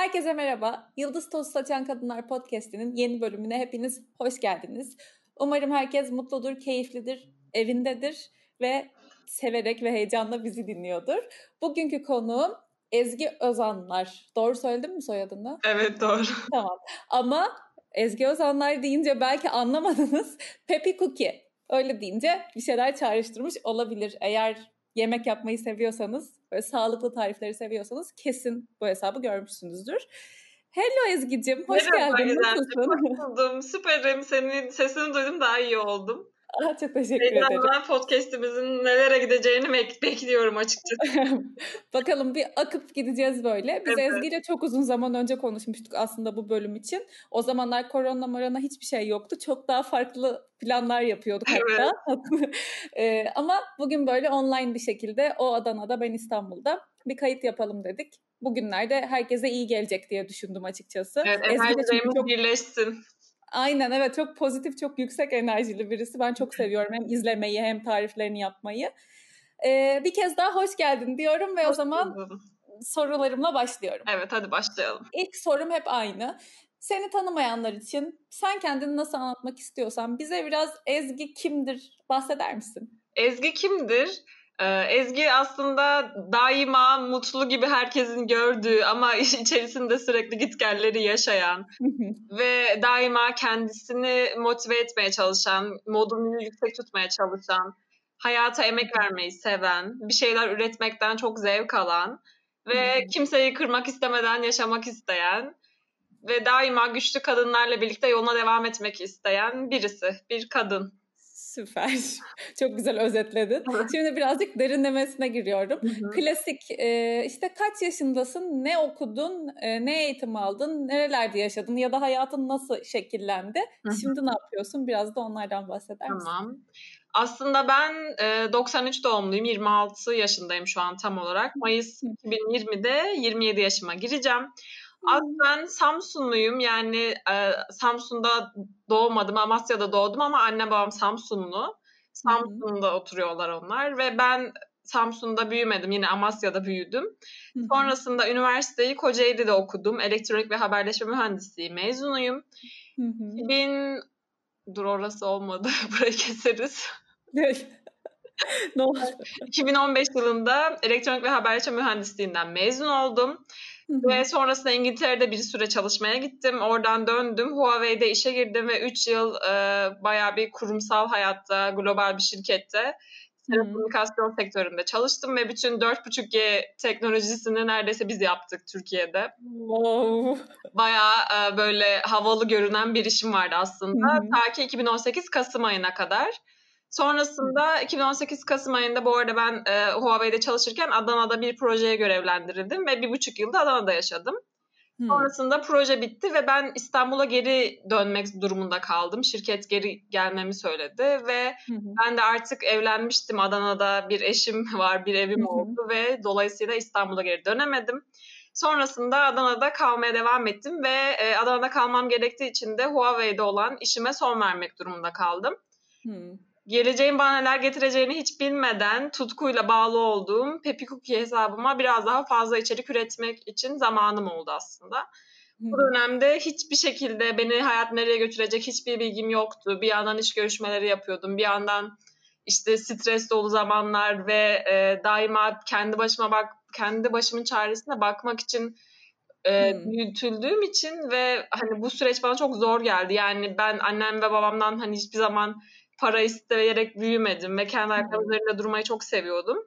Herkese merhaba. Yıldız Tozu Saçan Kadınlar Podcast'inin yeni bölümüne hepiniz hoş geldiniz. Umarım herkes mutludur, keyiflidir, evindedir ve severek ve heyecanla bizi dinliyordur. Bugünkü konuğum Ezgi Özanlar. Doğru söyledim mi soyadını? Evet doğru. Tamam. Ama Ezgi Özanlar deyince belki anlamadınız. Pepi Cookie. Öyle deyince bir şeyler çağrıştırmış olabilir. Eğer yemek yapmayı seviyorsanız, böyle sağlıklı tarifleri seviyorsanız kesin bu hesabı görmüşsünüzdür. Hello Ezgi'cim, hoş Merhaba, geldin. güzel. Nasılsın? Hoş buldum. Süperim. Senin sesini duydum daha iyi oldum. Aa, çok teşekkür ederim. Heyecanla podcastimizin nelere gideceğini bek- bekliyorum açıkçası. Bakalım bir akıp gideceğiz böyle. Biz Evet. Ezgi'yle çok uzun zaman önce konuşmuştuk aslında bu bölüm için. O zamanlar korona morona hiçbir şey yoktu. Çok daha farklı planlar yapıyorduk hatta. Ee, ama bugün böyle online bir şekilde o Adana'da ben İstanbul'da bir kayıt yapalım dedik. Bugünlerde herkese iyi gelecek diye düşündüm açıkçası. Evet, Ezgi enerjilerimiz çok birleşsin. Aynen evet çok pozitif çok yüksek enerjili birisi. Ben çok seviyorum hem izlemeyi hem tariflerini yapmayı. Ee, bir kez daha hoş geldin diyorum ve o zaman sorularımla başlıyorum. Evet hadi başlayalım. İlk sorum hep aynı. Seni tanımayanlar için sen kendini nasıl anlatmak istiyorsan bize biraz Ezgi kimdir bahseder misin? Ezgi kimdir? Ee, Ezgi aslında daima mutlu gibi herkesin gördüğü ama iş içerisinde sürekli gitgelleri yaşayan ve daima kendisini motive etmeye çalışan, modunu yüksek tutmaya çalışan, hayata emek vermeyi seven, bir şeyler üretmekten çok zevk alan ve kimseyi kırmak istemeden yaşamak isteyen ve daima güçlü kadınlarla birlikte yoluna devam etmek isteyen birisi, bir kadın. Süper. Çok güzel özetledin. Şimdi birazcık derinlemesine giriyorum. Klasik e, işte kaç yaşındasın, ne okudun, e, ne eğitim aldın, nerelerde yaşadın ya da hayatın nasıl şekillendi? Hı hı. Şimdi ne yapıyorsun? Biraz da onlardan bahseder misin? Tamam. Aslında ben e, 93 doğumluyum. 26 yaşındayım şu an tam olarak. Mayıs Hı. 2020'de 27 yaşıma gireceğim. Aslen Samsunluyum. Yani e, Samsun'da doğmadım. Amasya'da doğdum ama anne babam Samsunlu. Samsun'da oturuyorlar onlar ve ben Samsun'da büyümedim. Yine Amasya'da büyüdüm. Hı hı. Sonrasında üniversiteyi Kocaeli'de okudum. Elektronik ve haberleşme mühendisliği mezunuyum. Hı hı. 2000 dur orası olmadı. Burayı keseriz. ne oldu? 2015 yılında elektronik ve haberleşme mühendisliğinden mezun oldum. Ve sonrasında İngiltere'de bir süre çalışmaya gittim. Oradan döndüm. Huawei'de işe girdim ve 3 yıl e, bayağı bir kurumsal hayatta, global bir şirkette telekomünikasyon sektöründe çalıştım ve bütün 4.5G teknolojisini neredeyse biz yaptık Türkiye'de. Wow. Bayağı e, böyle havalı görünen bir işim vardı aslında. Hı hı. Ta ki 2018 Kasım ayına kadar. Sonrasında 2018 Kasım ayında bu arada ben e, Huawei'de çalışırken Adana'da bir projeye görevlendirildim ve bir buçuk yılda Adana'da yaşadım. Hı. Sonrasında proje bitti ve ben İstanbul'a geri dönmek durumunda kaldım. Şirket geri gelmemi söyledi ve hı. ben de artık evlenmiştim. Adana'da bir eşim var, bir evim hı. oldu ve dolayısıyla İstanbul'a geri dönemedim. Sonrasında Adana'da kalmaya devam ettim ve e, Adana'da kalmam gerektiği için de Huawei'de olan işime son vermek durumunda kaldım. Hı. Geleceğin bana neler getireceğini hiç bilmeden tutkuyla bağlı olduğum Pepi Cookie hesabıma biraz daha fazla içerik üretmek için zamanım oldu aslında. Bu dönemde hiçbir şekilde beni hayat nereye götürecek hiçbir bilgim yoktu. Bir yandan iş görüşmeleri yapıyordum. Bir yandan işte stres dolu zamanlar ve e, daima kendi başıma bak kendi başımın çaresine bakmak için e, Hmm. büyütüldüğüm için ve hani bu süreç bana çok zor geldi. Yani ben annem ve babamdan hani hiçbir zaman para isteyerek büyümedim ve kendi ayaklarım üzerinde durmayı çok seviyordum.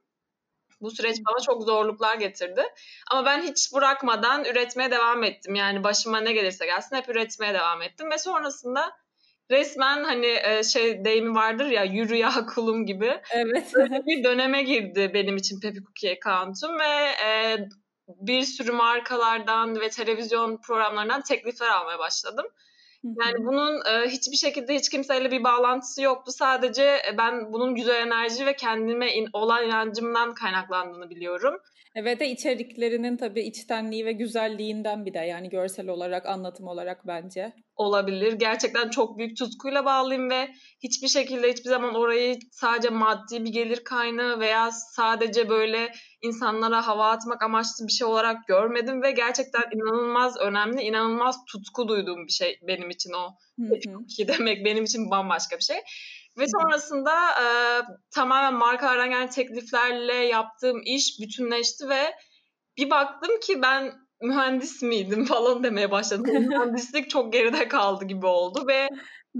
Bu süreç bana çok zorluklar getirdi. Ama ben hiç bırakmadan üretmeye devam ettim. Yani başıma ne gelirse gelsin hep üretmeye devam ettim. Ve sonrasında resmen hani e, şey deyimi vardır ya yürü ya kulum gibi. Evet. Bir döneme girdi benim için Pepi Cookie account'um ve e, bir sürü markalardan ve televizyon programlarından teklifler almaya başladım. Yani bunun e, hiçbir şekilde hiç kimseyle bir bağlantısı yoktu. Sadece e, ben bunun güzel enerji ve kendime in, olan inancımdan kaynaklandığını biliyorum. Evet de içeriklerinin tabii içtenliği ve güzelliğinden bir de yani görsel olarak, anlatım olarak bence. olabilir. Gerçekten çok büyük tutkuyla bağlıyım ve hiçbir şekilde hiçbir zaman orayı sadece maddi bir gelir kaynağı veya sadece böyle insanlara hava atmak amaçlı bir şey olarak görmedim ve gerçekten inanılmaz önemli, inanılmaz tutku duyduğum bir şey benim için o. Ki demek benim için bambaşka bir şey. Ve sonrasında e, tamamen markalardan gelen tekliflerle yaptığım iş bütünleşti ve bir baktım ki ben mühendis miydim falan demeye başladım. Mühendislik çok geride kaldı gibi oldu ve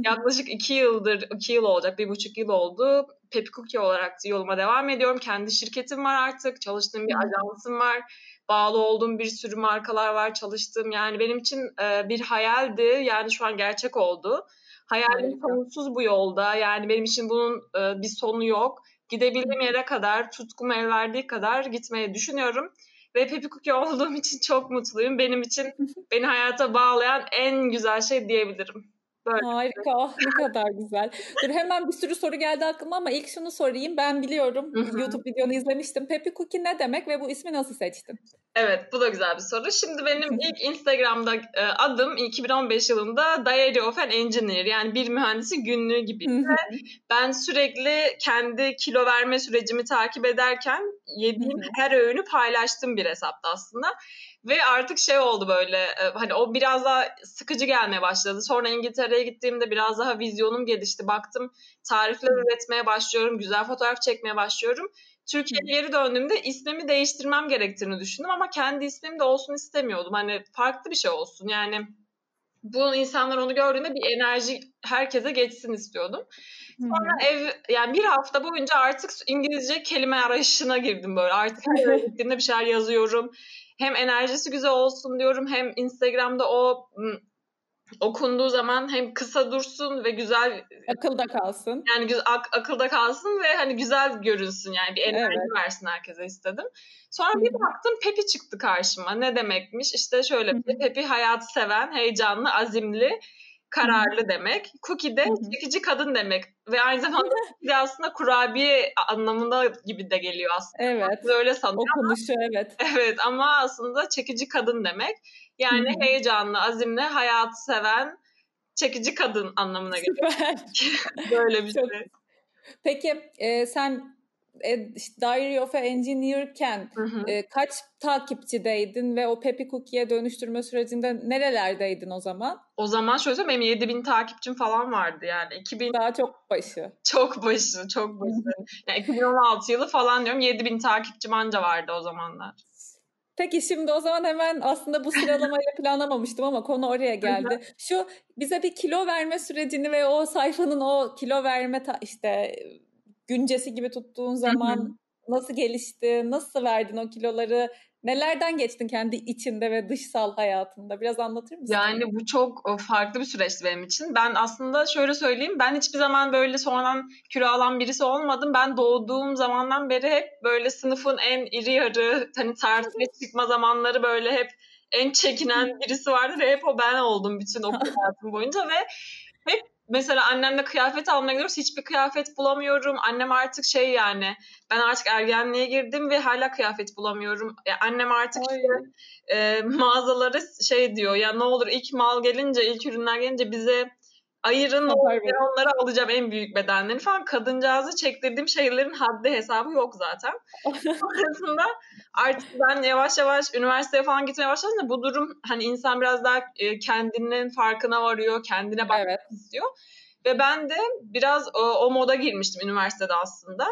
yaklaşık iki yıldır, iki yıl olacak, bir buçuk yıl oldu. Pepi Cookie olarak yoluma devam ediyorum. Kendi şirketim var artık, çalıştığım bir ajansım var. Bağlı olduğum bir sürü markalar var, çalıştığım. Yani benim için e, bir hayaldi, yani şu an gerçek oldu. Hayalim sonsuz bu yolda. Yani benim için bunun e, bir sonu yok. Gidebildiğim yere kadar, tutkum el verdiği kadar gitmeyi düşünüyorum. Ve Pepi Cookie olduğum için çok mutluyum. Benim için beni hayata bağlayan en güzel şey diyebilirim. Böyle. Harika. Ah, ne kadar güzel. Dur hemen bir sürü soru geldi aklıma ama ilk şunu sorayım. Ben biliyorum. YouTube videonu izlemiştim. Pepi Cookie ne demek ve bu ismi nasıl seçtin? Evet bu da güzel bir soru. Şimdi benim ilk Instagram'da e, adım 2015 yılında Diary of an Engineer yani bir mühendisin günlüğü gibi. ben sürekli kendi kilo verme sürecimi takip ederken yediğim her öğünü paylaştım bir hesapta aslında. Ve artık şey oldu böyle e, hani o biraz daha sıkıcı gelmeye başladı. Sonra İngiltere'ye gittiğimde biraz daha vizyonum gelişti. Baktım tarifler üretmeye başlıyorum, güzel fotoğraf çekmeye başlıyorum. Türkiye'ye geri döndüğümde ismimi değiştirmem gerektiğini düşündüm ama kendi ismim de olsun istemiyordum. Hani farklı bir şey olsun. Yani bu insanlar onu gördüğünde bir enerji herkese geçsin istiyordum. Sonra ev yani bir hafta boyunca artık İngilizce kelime arayışına girdim böyle. Artık her gittiğimde bir şeyler yazıyorum hem enerjisi güzel olsun diyorum hem Instagram'da o okunduğu zaman hem kısa dursun ve güzel akılda kalsın. Yani güzel, ak, akılda kalsın ve hani güzel görünsün yani bir enerji evet. versin herkese istedim. Sonra bir baktım Pepi çıktı karşıma. Ne demekmiş? İşte şöyle bir Pepi hayatı seven, heyecanlı, azimli, kararlı demek. Cookie de çekici kadın demek. Ve aynı zamanda de aslında kurabiye anlamında gibi de geliyor aslında. Evet. Böyle sanıyor. Okunuşu evet. Evet ama aslında çekici kadın demek. Yani Hı-hı. heyecanlı, azimli, hayatı seven, çekici kadın anlamına geliyor. Böyle bir Çok... şey. Peki e, sen işte Diary of an Engineer'ken e, kaç takipçideydin ve o Pepi Cookie'ye dönüştürme sürecinde nerelerdeydin o zaman? O zaman şöyle söyleyeyim benim 7000 takipçim falan vardı yani. 2000 Daha çok başı. Çok başı, çok başı. yani 2016 yılı falan diyorum 7000 takipçim anca vardı o zamanlar. Peki şimdi o zaman hemen aslında bu sıralamayı planlamamıştım ama konu oraya geldi. Şu bize bir kilo verme sürecini ve o sayfanın o kilo verme ta- işte güncesi gibi tuttuğun zaman Hı-hı. nasıl gelişti, nasıl verdin o kiloları, nelerden geçtin kendi içinde ve dışsal hayatında? Biraz anlatır mısın? Yani bu çok farklı bir süreçti benim için. Ben aslında şöyle söyleyeyim, ben hiçbir zaman böyle sonradan kilo alan birisi olmadım. Ben doğduğum zamandan beri hep böyle sınıfın en iri yarı, hani tartıya çıkma zamanları böyle hep en çekinen birisi vardı ve hep o ben oldum bütün okul hayatım boyunca ve hep mesela annemle kıyafet almaya gidiyoruz. Hiçbir kıyafet bulamıyorum. Annem artık şey yani ben artık ergenliğe girdim ve hala kıyafet bulamıyorum. Ya annem artık işte, e, mağazaları şey diyor ya ne olur ilk mal gelince ilk ürünler gelince bize ayırın ben onları alacağım en büyük bedenlerini falan. Kadıncağızı çektirdiğim şeylerin haddi hesabı yok zaten. Sonrasında artık ben yavaş yavaş üniversiteye falan gitmeye başlayınca bu durum hani insan biraz daha e, kendinin farkına varıyor, kendine bakmak evet. istiyor. Ve ben de biraz o, o moda girmiştim üniversitede aslında.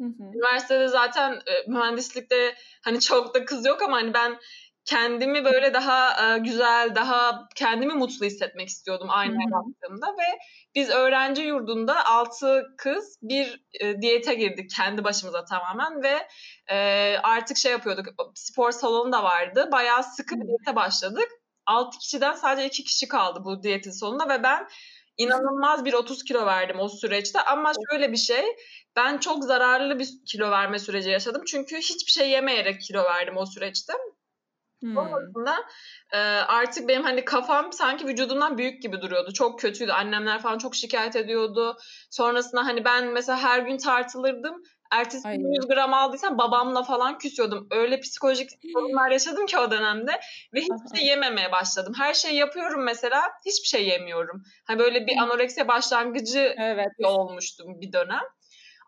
Hı hı. Üniversitede zaten e, mühendislikte hani çok da kız yok ama hani ben kendimi böyle daha e, güzel, daha kendimi mutlu hissetmek istiyordum aynaya baktığımda ve biz öğrenci yurdunda altı kız bir e, diyete girdik kendi başımıza tamamen ve e, artık şey yapıyorduk spor salonu da vardı. Bayağı sıkı bir diyete başladık. Altı kişiden sadece iki kişi kaldı bu diyetin sonunda ve ben inanılmaz bir 30 kilo verdim o süreçte. Ama şöyle bir şey ben çok zararlı bir kilo verme süreci yaşadım. Çünkü hiçbir şey yemeyerek kilo verdim o süreçte. Hmm. Sonrasında e, artık benim hani kafam sanki vücudumdan büyük gibi duruyordu. Çok kötüydü. Annemler falan çok şikayet ediyordu. Sonrasında hani ben mesela her gün tartılırdım. Ertesi gün 100 gram aldıysam babamla falan küsüyordum. Öyle psikolojik sorunlar yaşadım ki o dönemde ve hiçbir şey yememeye başladım. Her şeyi yapıyorum mesela hiçbir şey yemiyorum. Hani böyle bir anoreksiya başlangıcı evet. olmuştum bir dönem.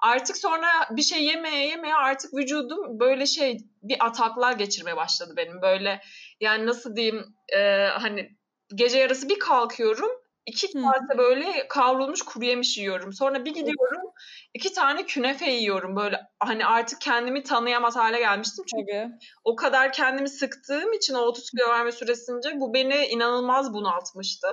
Artık sonra bir şey yemeye yemeye artık vücudum böyle şey bir ataklar geçirmeye başladı benim. Böyle yani nasıl diyeyim e, hani gece yarısı bir kalkıyorum iki kase böyle kavrulmuş kuru yemiş yiyorum. Sonra bir gidiyorum iki tane künefe yiyorum böyle hani artık kendimi tanıyamaz hale gelmiştim. Çünkü Tabii. o kadar kendimi sıktığım için o 30 kilo verme süresince bu beni inanılmaz bunaltmıştı.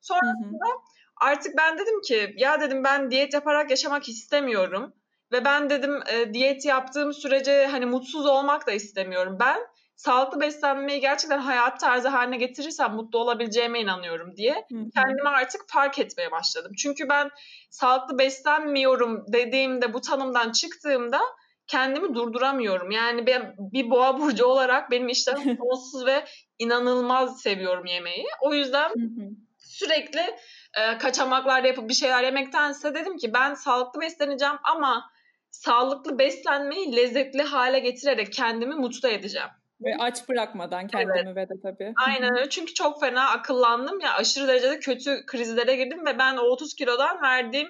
Sonrasında artık ben dedim ki ya dedim ben diyet yaparak yaşamak istemiyorum. Ve ben dedim e, diyet yaptığım sürece hani mutsuz olmak da istemiyorum. Ben sağlıklı beslenmeyi gerçekten hayat tarzı haline getirirsem mutlu olabileceğime inanıyorum diye hı hı. kendimi artık fark etmeye başladım. Çünkü ben sağlıklı beslenmiyorum dediğimde bu tanımdan çıktığımda kendimi durduramıyorum. Yani ben bir boğa burcu olarak benim iştahım sonsuz ve inanılmaz seviyorum yemeği. O yüzden hı hı. sürekli e, kaçamaklar yapıp bir şeyler yemektense dedim ki ben sağlıklı besleneceğim ama sağlıklı beslenmeyi lezzetli hale getirerek kendimi mutlu edeceğim. Ve aç bırakmadan kendimi evet. ve de tabii. Aynen öyle. Çünkü çok fena akıllandım. Ya aşırı derecede kötü krizlere girdim ve ben o 30 kilodan verdiğim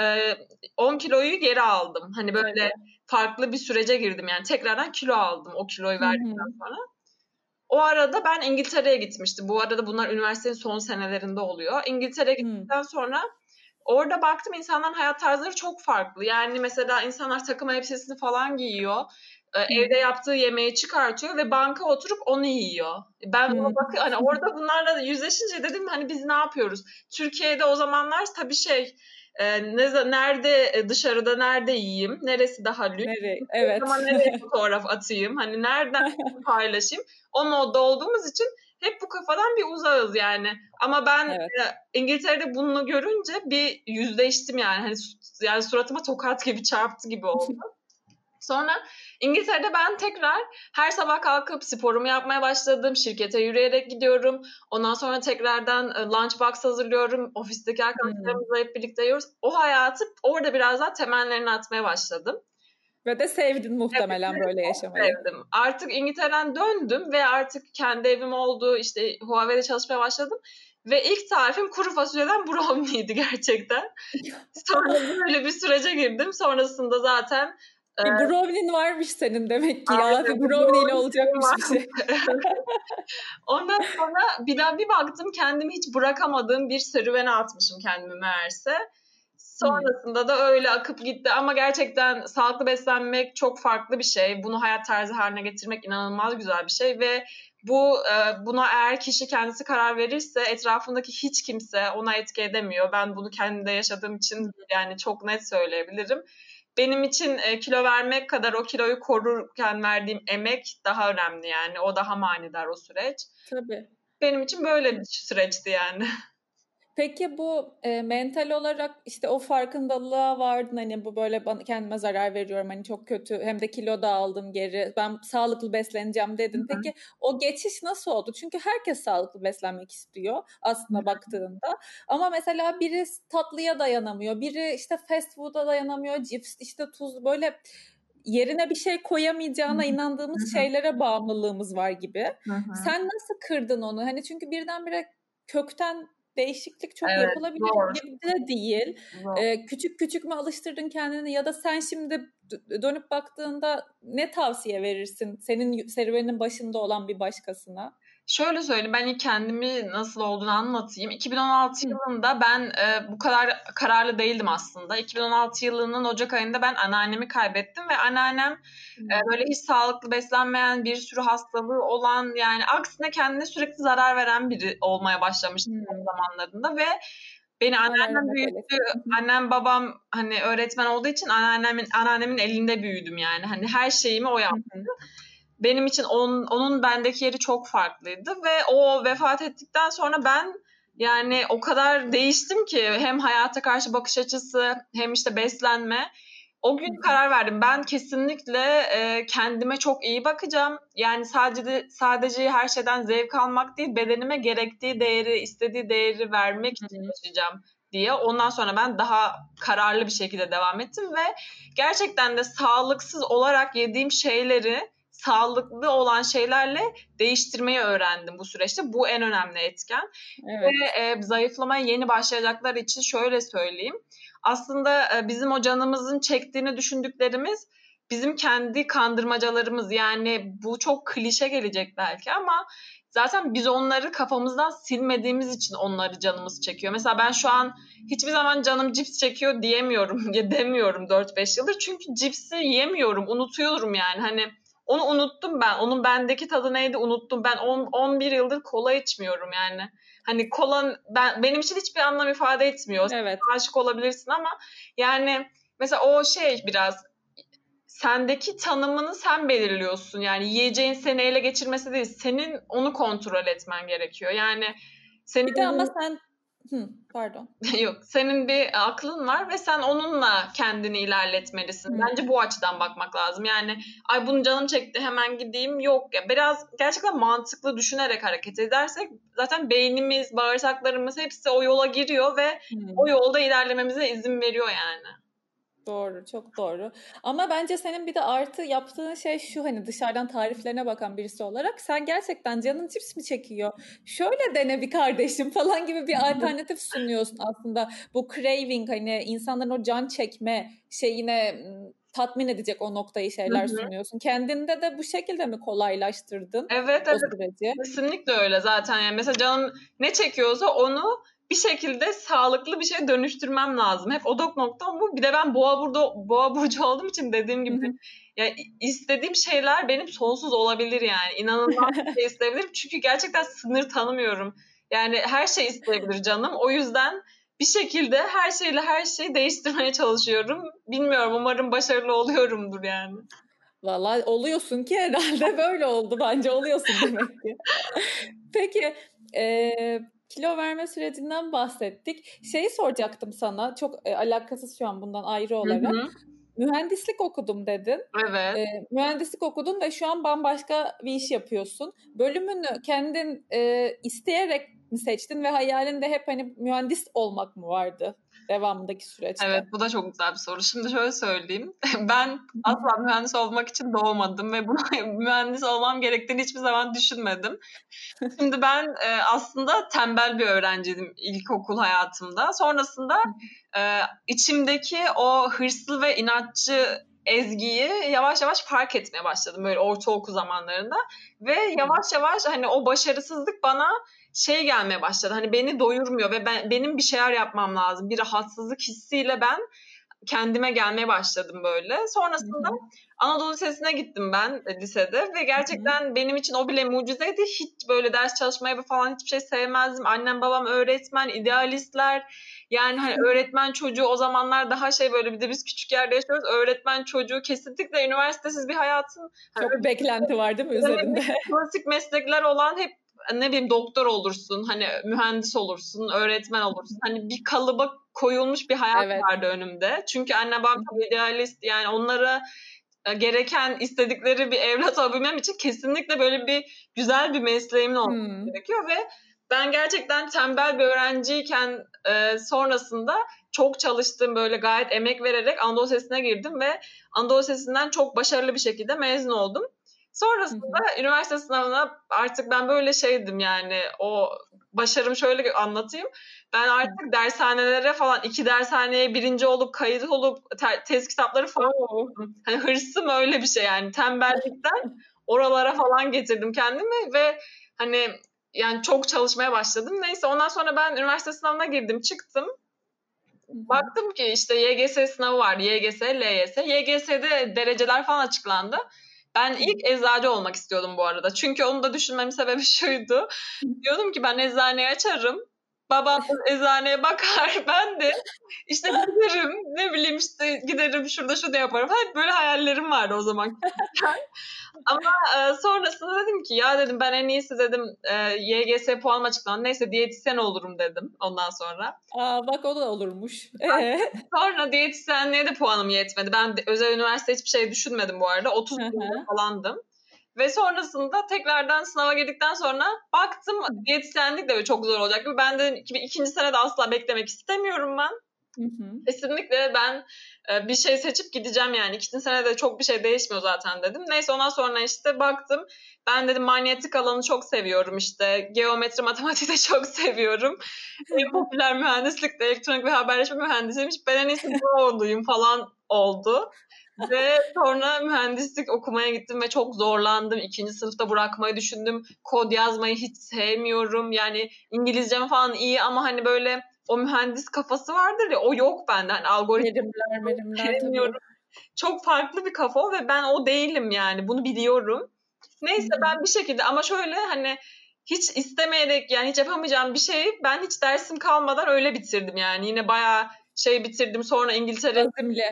e, 10 kiloyu geri aldım. Hani böyle evet. farklı bir sürece girdim. Yani tekrardan kilo aldım o kiloyu verdikten sonra. O arada ben İngiltere'ye gitmiştim. Bu arada bunlar üniversitenin son senelerinde oluyor. İngiltere'ye gittikten sonra orada baktım insanların hayat tarzları çok farklı. Yani mesela insanlar takım elbisesini falan giyiyor. Ee, evde yaptığı yemeği çıkartıyor ve banka oturup onu yiyor. Ben buna bakıyorum hani orada bunlarla yüzleşince dedim hani biz ne yapıyoruz? Türkiye'de o zamanlar tabii şey e, ne, nerede dışarıda nerede yiyeyim? Neresi daha lüks? Nereye? Evet. Ama nereye fotoğraf atayım? Hani nereden paylaşayım? O modda olduğumuz için hep bu kafadan bir uzağız yani. Ama ben evet. e, İngiltere'de bunu görünce bir yüzleştim yani. Hani yani suratıma tokat gibi çarptı gibi oldu. Sonra İngiltere'de ben tekrar her sabah kalkıp sporumu yapmaya başladım. Şirkete yürüyerek gidiyorum. Ondan sonra tekrardan e, lunchbox hazırlıyorum. Ofisteki arkadaşlarımızla hep birlikte yiyoruz. O hayatı orada biraz daha temellerini atmaya başladım. Ve de sevdin muhtemelen evet, böyle yaşamayı. Sevdim. Artık İngiltere'den döndüm ve artık kendi evim oldu. İşte Huawei'de çalışmaya başladım. Ve ilk tarifim kuru fasulyeden brownie'ydi gerçekten. Sonra böyle bir sürece girdim. Sonrasında zaten bir brownie'nin varmış senin demek ki ya. Bir brownie ile olacakmış bir şey. Ondan sonra bir daha bir baktım kendimi hiç bırakamadığım bir serüvene atmışım kendimi meğerse. Sonrasında da öyle akıp gitti ama gerçekten sağlıklı beslenmek çok farklı bir şey. Bunu hayat tarzı haline getirmek inanılmaz güzel bir şey ve bu buna eğer kişi kendisi karar verirse etrafındaki hiç kimse ona etki edemiyor. Ben bunu kendimde yaşadığım için yani çok net söyleyebilirim benim için e, kilo vermek kadar o kiloyu korurken verdiğim emek daha önemli yani. O daha manidar o süreç. Tabii. Benim için böyle bir süreçti yani. Peki bu e, mental olarak işte o farkındalığa vardın hani bu böyle bana, kendime zarar veriyorum hani çok kötü hem de kilo da aldım geri ben sağlıklı besleneceğim dedin. Hı-hı. Peki o geçiş nasıl oldu? Çünkü herkes sağlıklı beslenmek istiyor aslında Hı-hı. baktığında ama mesela biri tatlıya dayanamıyor biri işte fast food'a dayanamıyor cips işte tuz böyle yerine bir şey koyamayacağına Hı-hı. inandığımız Hı-hı. şeylere bağımlılığımız var gibi. Hı-hı. Sen nasıl kırdın onu? Hani çünkü birdenbire kökten değişiklik çok evet, yapılabilir doğru. gibi de değil. Ee, küçük küçük mü alıştırdın kendini ya da sen şimdi dönüp baktığında ne tavsiye verirsin senin serüvenin başında olan bir başkasına? Şöyle söyleyeyim ben ilk kendimi nasıl olduğunu anlatayım. 2016 Hı. yılında ben e, bu kadar kararlı değildim aslında. 2016 yılının Ocak ayında ben anneannemi kaybettim ve anneannem e, böyle hiç sağlıklı beslenmeyen bir sürü hastalığı olan yani aksine kendine sürekli zarar veren biri olmaya başlamıştı o zamanlarında ve Beni anneannem büyüttü. Annem babam hani öğretmen olduğu için anneannemin anneannemin elinde büyüdüm yani. Hani her şeyimi o yaptı. Benim için on, onun bendeki yeri çok farklıydı ve o vefat ettikten sonra ben yani o kadar değiştim ki hem hayata karşı bakış açısı hem işte beslenme. O gün karar verdim. Ben kesinlikle e, kendime çok iyi bakacağım. Yani sadece sadece her şeyden zevk almak değil, bedenime gerektiği değeri, istediği değeri vermek için yaşayacağım. diye. Ondan sonra ben daha kararlı bir şekilde devam ettim ve gerçekten de sağlıksız olarak yediğim şeyleri sağlıklı olan şeylerle değiştirmeyi öğrendim bu süreçte. Bu en önemli etken. Evet. Ve e, zayıflamaya yeni başlayacaklar için şöyle söyleyeyim. Aslında e, bizim o canımızın çektiğini düşündüklerimiz bizim kendi kandırmacalarımız. Yani bu çok klişe gelecek belki ama zaten biz onları kafamızdan silmediğimiz için onları canımız çekiyor. Mesela ben şu an hiçbir zaman canım cips çekiyor diyemiyorum, demiyorum 4-5 yıldır. Çünkü cipsi yemiyorum, unutuyorum yani. Hani onu unuttum ben. Onun bendeki tadı neydi unuttum. Ben 10, 11 yıldır kola içmiyorum yani. Hani kola ben, benim için hiçbir anlam ifade etmiyor. Evet. Aşık olabilirsin ama yani mesela o şey biraz sendeki tanımını sen belirliyorsun. Yani yiyeceğin seni ele geçirmesi değil. Senin onu kontrol etmen gerekiyor. Yani senin bir de ama sen Hı, pardon. Yok, senin bir aklın var ve sen onunla kendini ilerletmelisin. Hı. Bence bu açıdan bakmak lazım. Yani ay bunu canım çekti hemen gideyim. Yok ya biraz gerçekten mantıklı düşünerek hareket edersek zaten beynimiz, bağırsaklarımız hepsi o yola giriyor ve Hı. o yolda ilerlememize izin veriyor yani. Doğru, çok doğru. Ama bence senin bir de artı yaptığın şey şu hani dışarıdan tariflerine bakan birisi olarak sen gerçekten canın cips mi çekiyor? Şöyle dene bir kardeşim falan gibi bir alternatif sunuyorsun aslında. Bu craving hani insanların o can çekme şeyine tatmin edecek o noktayı şeyler Hı-hı. sunuyorsun. Kendinde de bu şekilde mi kolaylaştırdın? Evet, evet. Süreci? Kesinlikle öyle zaten. Yani mesela canım ne çekiyorsa onu bir şekilde sağlıklı bir şey dönüştürmem lazım. Hep odak noktam bu. Bir de ben boğa burada boğa burcu olduğum için dediğim gibi ya istediğim şeyler benim sonsuz olabilir yani. İnanılmaz bir şey isteyebilirim. Çünkü gerçekten sınır tanımıyorum. Yani her şey isteyebilir canım. O yüzden bir şekilde her şeyle her şeyi değiştirmeye çalışıyorum. Bilmiyorum umarım başarılı oluyorumdur yani. Vallahi oluyorsun ki herhalde böyle oldu bence oluyorsun demek ki. Peki e, kilo verme sürecinden bahsettik. Şeyi soracaktım sana çok e, alakasız şu an bundan ayrı olarak. Hı hı. Mühendislik okudum dedin. Evet. E, mühendislik okudun ve şu an bambaşka bir iş yapıyorsun. Bölümünü kendin e, isteyerek mi seçtin ve hayalinde hep hani mühendis olmak mı vardı? Devamındaki süreçte? Evet bu da çok güzel bir soru. Şimdi şöyle söyleyeyim. Ben asla mühendis olmak için doğmadım ve buna mühendis olmam gerektiğini hiçbir zaman düşünmedim. Şimdi ben e, aslında tembel bir öğrenciydim ilkokul hayatımda. Sonrasında e, içimdeki o hırslı ve inatçı Ezgi'yi yavaş yavaş fark etmeye başladım böyle ortaokul zamanlarında ve yavaş yavaş hani o başarısızlık bana şey gelmeye başladı. Hani beni doyurmuyor ve ben benim bir şeyler yapmam lazım. Bir rahatsızlık hissiyle ben kendime gelmeye başladım böyle. Sonrasında Hı-hı. Anadolu Lisesi'ne gittim ben e, lisede ve gerçekten Hı-hı. benim için o bile mucizeydi. Hiç böyle ders çalışmaya falan hiçbir şey sevmezdim. Annem babam öğretmen, idealistler. Yani hani öğretmen çocuğu o zamanlar daha şey böyle bir de biz küçük yerde yaşıyoruz. Öğretmen çocuğu kesinlikle üniversitesiz bir hayatın. Çok hani, beklenti var değil mi üzerinde? Klasik meslekler olan hep ne bileyim doktor olursun, hani mühendis olursun, öğretmen olursun. Hani bir kalıba koyulmuş bir hayat evet. vardı önümde. Çünkü anne babam çok idealist yani onlara e, gereken istedikleri bir evlat olabilmem için kesinlikle böyle bir güzel bir mesleğimin olması hmm. gerekiyor ve ben gerçekten tembel bir öğrenciyken e, sonrasında çok çalıştım böyle gayet emek vererek Anadolu Sesi'ne girdim ve Anadolu Sesi'nden çok başarılı bir şekilde mezun oldum. Sonrasında hı hı. üniversite sınavına artık ben böyle şeydim yani o başarım şöyle anlatayım. Ben artık hı. dershanelere falan iki dershaneye birinci olup kayıt olup te- tez kitapları falan okudum. Hani hırsım öyle bir şey yani tembellikten oralara falan getirdim kendimi ve hani yani çok çalışmaya başladım. Neyse ondan sonra ben üniversite sınavına girdim çıktım. Baktım ki işte YGS sınavı var. YGS, LYS. YGS'de dereceler falan açıklandı. Ben ilk eczacı olmak istiyordum bu arada. Çünkü onu da düşünmemin sebebi şuydu. Diyordum ki ben eczaneyi açarım. Babam eczaneye bakar. Ben de işte giderim. Ne bileyim işte giderim şurada şunu yaparım. Hep böyle hayallerim vardı o zaman. Ama e, sonrasında dedim ki ya dedim ben en iyisi dedim e, YGS puanım açıklandı. Neyse diyetisyen olurum dedim ondan sonra. Aa bak o da olurmuş. Ee? sonra diyetisyenliğe de puanım yetmedi. Ben de, özel üniversite hiçbir şey düşünmedim bu arada. 30 falandım. Ve sonrasında tekrardan sınava girdikten sonra baktım diyetisyenlik de çok zor olacak. Ben de ikinci sene de asla beklemek istemiyorum ben. Hı hı. Kesinlikle ben e, bir şey seçip gideceğim yani. İkinci sene de çok bir şey değişmiyor zaten dedim. Neyse ondan sonra işte baktım. Ben dedim manyetik alanı çok seviyorum işte. Geometri, matematik de çok seviyorum. en popüler mühendislik de elektronik ve haberleşme mühendisiymiş. Ben en iyisi bu olduyum falan oldu. Ve sonra mühendislik okumaya gittim ve çok zorlandım. İkinci sınıfta bırakmayı düşündüm. Kod yazmayı hiç sevmiyorum. Yani İngilizcem falan iyi ama hani böyle o mühendis kafası vardır ya o yok bende. Hani algoritma verimler, verimler Çok farklı bir kafa ve ben o değilim yani. Bunu biliyorum. Neyse ben bir şekilde ama şöyle hani hiç istemeyerek yani hiç yapamayacağım bir şeyi ben hiç dersim kalmadan öyle bitirdim yani. Yine bayağı şey bitirdim sonra İngiltere azimli.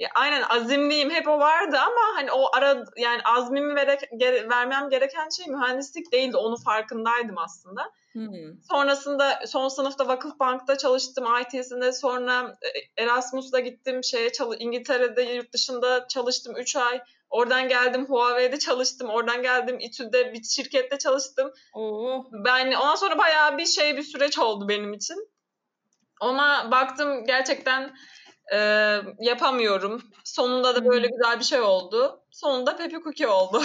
Ya, aynen azimliyim hep o vardı ama hani o ara yani azmimi vere, gere, vermem gereken şey mühendislik değildi. Onu farkındaydım aslında. Hmm. Sonrasında son sınıfta Vakıfbank'ta çalıştım IT'sinde. Sonra e, Erasmus'la gittim şeye çalış İngiltere'de yurt dışında çalıştım 3 ay. Oradan geldim Huawei'de çalıştım. Oradan geldim İTÜ'de bir şirkette çalıştım. Oo. Ben ondan sonra bayağı bir şey bir süreç oldu benim için. Ona baktım gerçekten e, yapamıyorum. Sonunda da böyle güzel bir şey oldu. Sonunda Pepe Cookie oldu.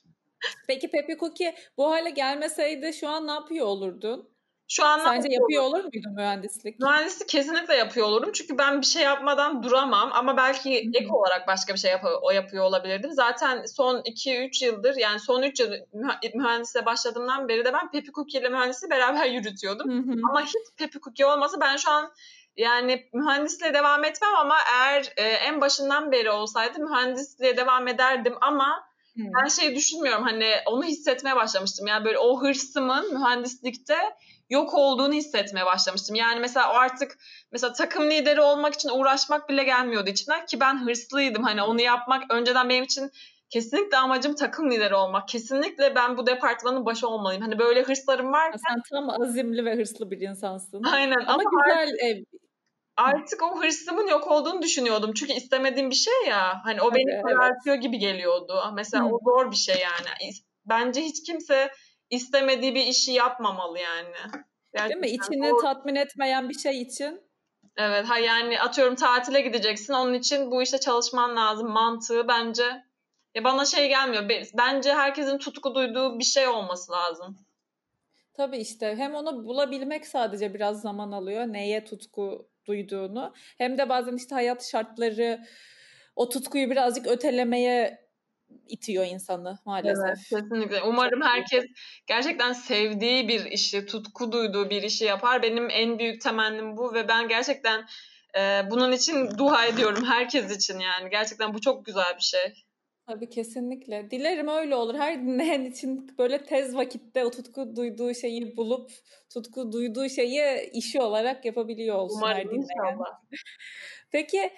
Peki Pepe Cookie bu hale gelmeseydi şu an ne yapıyor olurdun? Şu an Sence yapıyor olur muydu mühendislik? Mühendislik kesinlikle yapıyor olurum. Çünkü ben bir şey yapmadan duramam. Ama belki Hı-hı. ek olarak başka bir şey yap- o yapıyor olabilirdim. Zaten son 2-3 yıldır yani son 3 yıl mühendisliğe başladığımdan beri de ben Pepe Cookie ile mühendisliği beraber yürütüyordum. Hı-hı. Ama hiç Pepe Cookie olmasa ben şu an yani mühendisliğe devam etmem ama eğer e, en başından beri olsaydı mühendisliğe devam ederdim ama hmm. ben şey düşünmüyorum hani onu hissetmeye başlamıştım. Yani böyle o hırsımın mühendislikte yok olduğunu hissetmeye başlamıştım. Yani mesela o artık mesela takım lideri olmak için uğraşmak bile gelmiyordu içimden ki ben hırslıydım. Hani onu yapmak önceden benim için kesinlikle amacım takım lideri olmak. Kesinlikle ben bu departmanın başı olmalıyım. Hani böyle hırslarım var. Sen tam azimli ve hırslı bir insansın. Aynen. Ama, ama güzel ev artık o hırsımın yok olduğunu düşünüyordum. Çünkü istemediğim bir şey ya. Hani o beni karartıyor evet. gibi geliyordu. Mesela Hı. o zor bir şey yani. Bence hiç kimse istemediği bir işi yapmamalı yani. Gerçekten Değil mi? İçini o... tatmin etmeyen bir şey için. Evet. Ha yani atıyorum tatile gideceksin. Onun için bu işte çalışman lazım. Mantığı bence ya bana şey gelmiyor. Bence herkesin tutku duyduğu bir şey olması lazım. Tabii işte hem onu bulabilmek sadece biraz zaman alıyor. Neye tutku duyduğunu hem de bazen işte hayat şartları o tutkuyu birazcık ötelemeye itiyor insanı maalesef. Evet, kesinlikle. Umarım herkes gerçekten sevdiği bir işi, tutku duyduğu bir işi yapar. Benim en büyük temennim bu ve ben gerçekten e, bunun için dua ediyorum herkes için yani. Gerçekten bu çok güzel bir şey. Tabii kesinlikle. Dilerim öyle olur. Her dinleyen için böyle tez vakitte o tutku duyduğu şeyi bulup tutku duyduğu şeyi işi olarak yapabiliyor olsun Umarım her dinleyen. Peki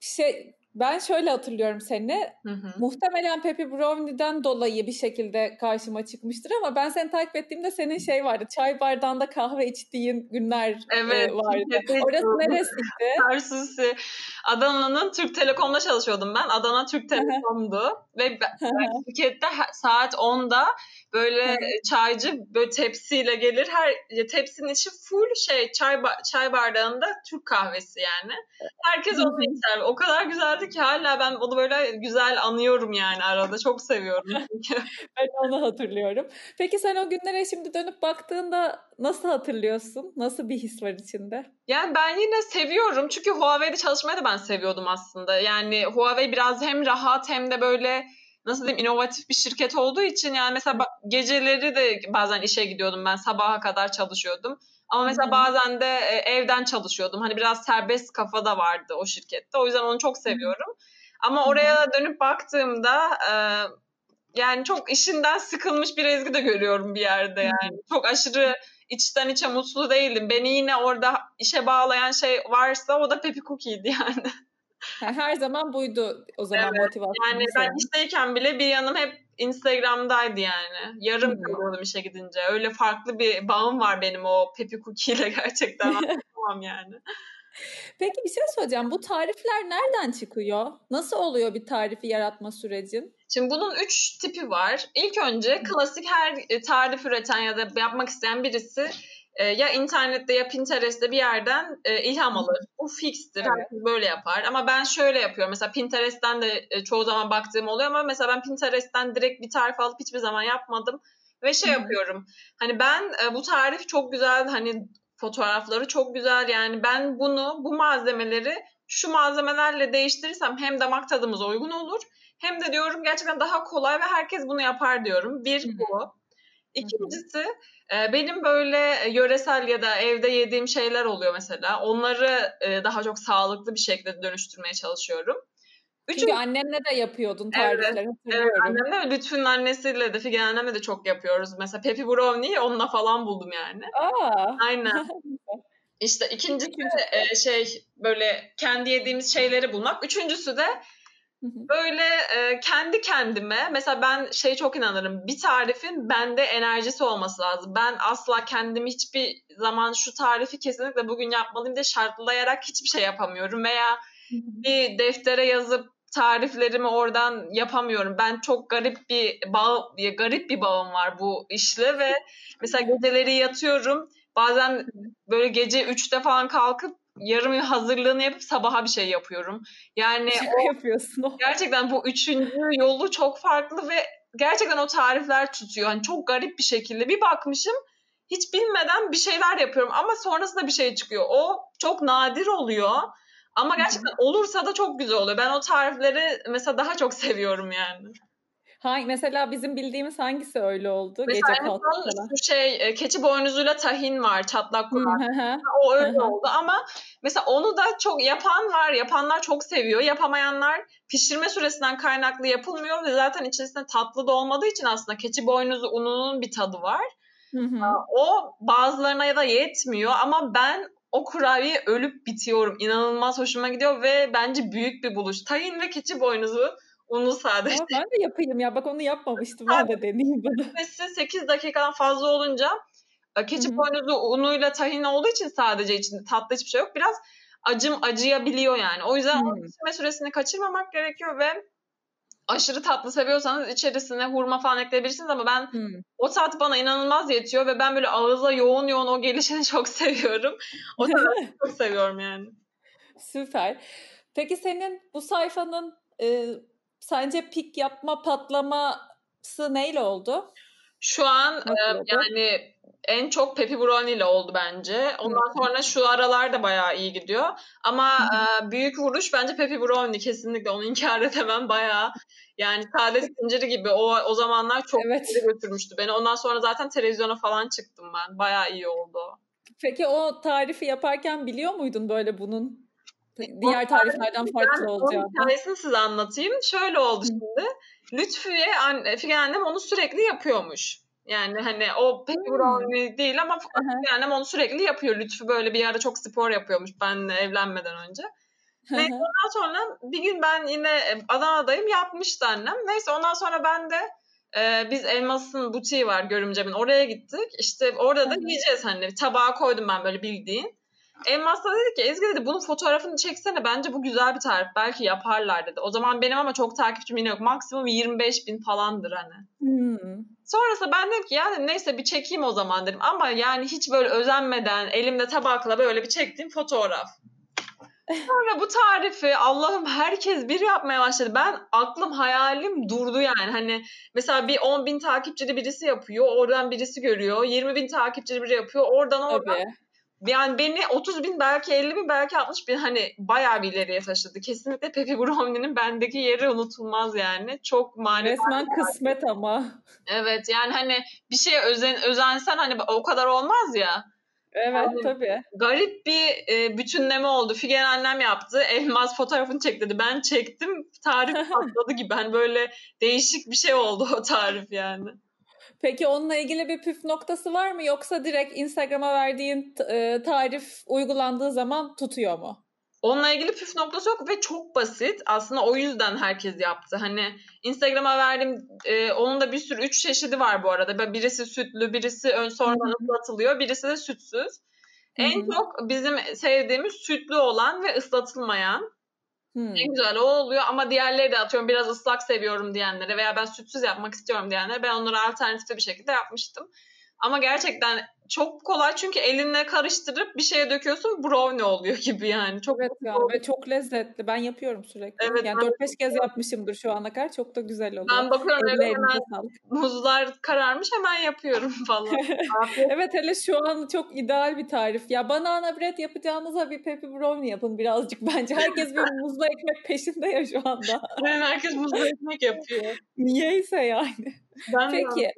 şey ben şöyle hatırlıyorum seni. Hı hı. Muhtemelen Pepe Brownie'den dolayı bir şekilde karşıma çıkmıştır ama ben seni takip ettiğimde senin şey vardı. Çay bardağında kahve içtiğin günler e, evet, e, vardı. Evet, Orası neresiydi? Tarsusi. Adana'nın Türk Telekom'da çalışıyordum ben. Adana Türk Telekom'du. Ve ben şirkette saat 10'da böyle çaycı böyle tepsiyle gelir. Her tepsinin içi full şey çay çay bardağında Türk kahvesi yani. Herkes onu içer. O kadar güzeldi ki hala ben onu böyle güzel anıyorum yani arada. Çok seviyorum çünkü. ben onu hatırlıyorum. Peki sen o günlere şimdi dönüp baktığında nasıl hatırlıyorsun? Nasıl bir his var içinde? Yani ben yine seviyorum. Çünkü Huawei'de çalışmayı da ben seviyordum aslında. Yani Huawei biraz hem rahat hem de böyle nasıl diyeyim inovatif bir şirket olduğu için yani mesela geceleri de bazen işe gidiyordum ben sabaha kadar çalışıyordum. Ama mesela bazen de e, evden çalışıyordum. Hani biraz serbest kafa da vardı o şirkette. O yüzden onu çok seviyorum. Ama oraya dönüp baktığımda e, yani çok işinden sıkılmış bir Ezgi de görüyorum bir yerde yani. Çok aşırı içten içe mutlu değildim. Beni yine orada işe bağlayan şey varsa o da Pepi Cookie'ydi yani. Her zaman buydu o zaman evet, motivasyon. Yani ben işteyken bile bir yanım hep Instagram'daydı yani. Yarım kalıyordum işe gidince. Öyle farklı bir bağım var benim o Pepi Cookie ile gerçekten. Tamam yani. Peki bir şey soracağım. Bu tarifler nereden çıkıyor? Nasıl oluyor bir tarifi yaratma sürecin? Şimdi bunun üç tipi var. İlk önce klasik her e, tarif üreten ya da yapmak isteyen birisi e, ya internette ya Pinterest'te bir yerden e, ilham alır. Bu fixtir. Evet. Herkes böyle yapar. Ama ben şöyle yapıyorum. Mesela Pinterest'ten de e, çoğu zaman baktığım oluyor ama mesela ben Pinterest'ten direkt bir tarif alıp hiçbir zaman yapmadım. Ve şey Hı-hı. yapıyorum. Hani ben e, bu tarif çok güzel. Hani fotoğrafları çok güzel. Yani ben bunu, bu malzemeleri şu malzemelerle değiştirirsem hem damak tadımıza uygun olur hem de diyorum gerçekten daha kolay ve herkes bunu yapar diyorum. Bir bu. İkincisi e, benim böyle yöresel ya da evde yediğim şeyler oluyor mesela. Onları e, daha çok sağlıklı bir şekilde dönüştürmeye çalışıyorum. Üçüncü... Çünkü annenle de yapıyordun tarifleri. Evet, evet annemle ve Lütfü'nün annesiyle de Figen annemle de çok yapıyoruz. Mesela Pepi Brownie'yi onunla falan buldum yani. Aa. Aynen. İşte ikincisi e, şey böyle kendi yediğimiz şeyleri bulmak. Üçüncüsü de Böyle e, kendi kendime mesela ben şey çok inanırım. Bir tarifin bende enerjisi olması lazım. Ben asla kendimi hiçbir zaman şu tarifi kesinlikle bugün yapmalıyım diye şartlayarak hiçbir şey yapamıyorum veya bir deftere yazıp tariflerimi oradan yapamıyorum. Ben çok garip bir bağ, garip bir bağım var bu işle ve mesela geceleri yatıyorum. Bazen böyle gece 3'te falan kalkıp yarım hazırlığını yapıp sabaha bir şey yapıyorum. Yani o, yapıyorsun o. Gerçekten bu üçüncü yolu çok farklı ve gerçekten o tarifler tutuyor. Hani çok garip bir şekilde bir bakmışım hiç bilmeden bir şeyler yapıyorum ama sonrasında bir şey çıkıyor. O çok nadir oluyor. Ama gerçekten olursa da çok güzel oluyor. Ben o tarifleri mesela daha çok seviyorum yani. Hangi, mesela bizim bildiğimiz hangisi öyle oldu? Mesela Gece. Şu şey e, keçi boynuzuyla tahin var çatlak kurar. o öyle oldu ama mesela onu da çok yapan var. Yapanlar çok seviyor. Yapamayanlar pişirme süresinden kaynaklı yapılmıyor ve zaten içerisinde tatlı da olmadığı için aslında keçi boynuzu ununun bir tadı var. Hı hı. O bazılarına ya da yetmiyor ama ben o kurabiye ölüp bitiyorum. İnanılmaz hoşuma gidiyor ve bence büyük bir buluş. Tahin ve keçi boynuzu Unu sadece. Aa, ben de yapayım ya. Bak onu yapmamıştım. Ben de deneyeyim bunu. Süresi 8 dakikadan fazla olunca e, keçi boynuzu unuyla tahin olduğu için sadece içinde tatlı hiçbir şey yok. Biraz acım acıyabiliyor yani. O yüzden hmm. pişirme süresini kaçırmamak gerekiyor ve aşırı tatlı seviyorsanız içerisine hurma falan ekleyebilirsiniz ama ben hmm. o tat bana inanılmaz yetiyor ve ben böyle ağıza yoğun yoğun o gelişini çok seviyorum. O tadı çok seviyorum yani. Süper. Peki senin bu sayfanın e, Sence pik yapma patlaması neyle oldu? Şu an e, yani en çok Pepi Brownie ile oldu bence. Ondan Hı. sonra şu aralar da bayağı iyi gidiyor. Ama e, büyük vuruş bence Pepi Brownie kesinlikle onu inkar edemem bayağı. Yani sade zinciri gibi o o zamanlar çok evet. götürmüştü beni. Ondan sonra zaten televizyona falan çıktım ben. Bayağı iyi oldu. Peki o tarifi yaparken biliyor muydun böyle bunun diğer tariflerden farklı olacağını. Ben hikayesini size anlatayım. Şöyle oldu şimdi. Lütfüye, anne, Figen annem onu sürekli yapıyormuş. Yani hani o pek brownie değil ama Figen annem onu sürekli yapıyor. Lütfü böyle bir ara çok spor yapıyormuş ben evlenmeden önce. Neyse ondan sonra bir gün ben yine e, Adana'dayım yapmıştı annem. Neyse ondan sonra ben de e, biz Elmas'ın butiği var görümcemin oraya gittik. İşte orada da yiyeceğiz hani tabağa koydum ben böyle bildiğin. Elmas da dedi ki Ezgi dedi bunun fotoğrafını çeksene bence bu güzel bir tarif belki yaparlar dedi. O zaman benim ama çok takipçim yine yok. Maksimum 25 bin falandır hani. Hmm. Sonrasında ben dedim ki ya dedim, neyse bir çekeyim o zaman dedim. Ama yani hiç böyle özenmeden elimde tabakla böyle bir çektiğim fotoğraf. Sonra bu tarifi Allah'ım herkes bir yapmaya başladı. Ben aklım hayalim durdu yani. Hani mesela bir 10 bin takipçili birisi yapıyor. Oradan birisi görüyor. 20 bin takipçili biri yapıyor. Oradan oradan. Tabii yani beni 30 bin belki 50 bin belki 60 bin hani bayağı bir ileriye taşıdı. Kesinlikle Pepe Brownie'nin bendeki yeri unutulmaz yani. Çok manevi. Resmen kısmet ama. Evet yani hani bir şeye özen, özensen hani o kadar olmaz ya. Evet yani tabii. Garip bir e, bütünleme oldu. Figen annem yaptı. Elmas fotoğrafını çek dedi. Ben çektim. Tarif patladı gibi. Hani böyle değişik bir şey oldu o tarif yani. Peki onunla ilgili bir püf noktası var mı yoksa direkt Instagram'a verdiğin e, tarif uygulandığı zaman tutuyor mu? Onunla ilgili püf noktası yok ve çok basit. Aslında o yüzden herkes yaptı. Hani Instagram'a verdim. E, onun da bir sürü üç çeşidi var bu arada. Birisi sütlü, birisi ön sonradan ıslatılıyor, birisi de sütsüz. En çok bizim sevdiğimiz sütlü olan ve ıslatılmayan. Hmm. Güzel o oluyor ama diğerleri de atıyorum biraz ıslak seviyorum diyenlere veya ben sütsüz yapmak istiyorum diyenlere ben onları alternatif bir şekilde yapmıştım. Ama gerçekten çok kolay çünkü elinle karıştırıp bir şeye döküyorsun brownie oluyor gibi yani. Çok evet ya ve çok lezzetli. Ben yapıyorum sürekli. Evet, yani 4-5 kez yapmışımdır şu ana kadar. Çok da güzel oluyor. Ben bakıyorum Eline hemen muzlar kararmış hemen yapıyorum falan. evet hele şu an çok ideal bir tarif. Ya banana bread yapacağınıza bir pepi brownie yapın birazcık bence. Herkes bir muzlu ekmek peşinde ya şu anda. Evet herkes muzlu ekmek yapıyor. Niyeyse yani. Ben Peki.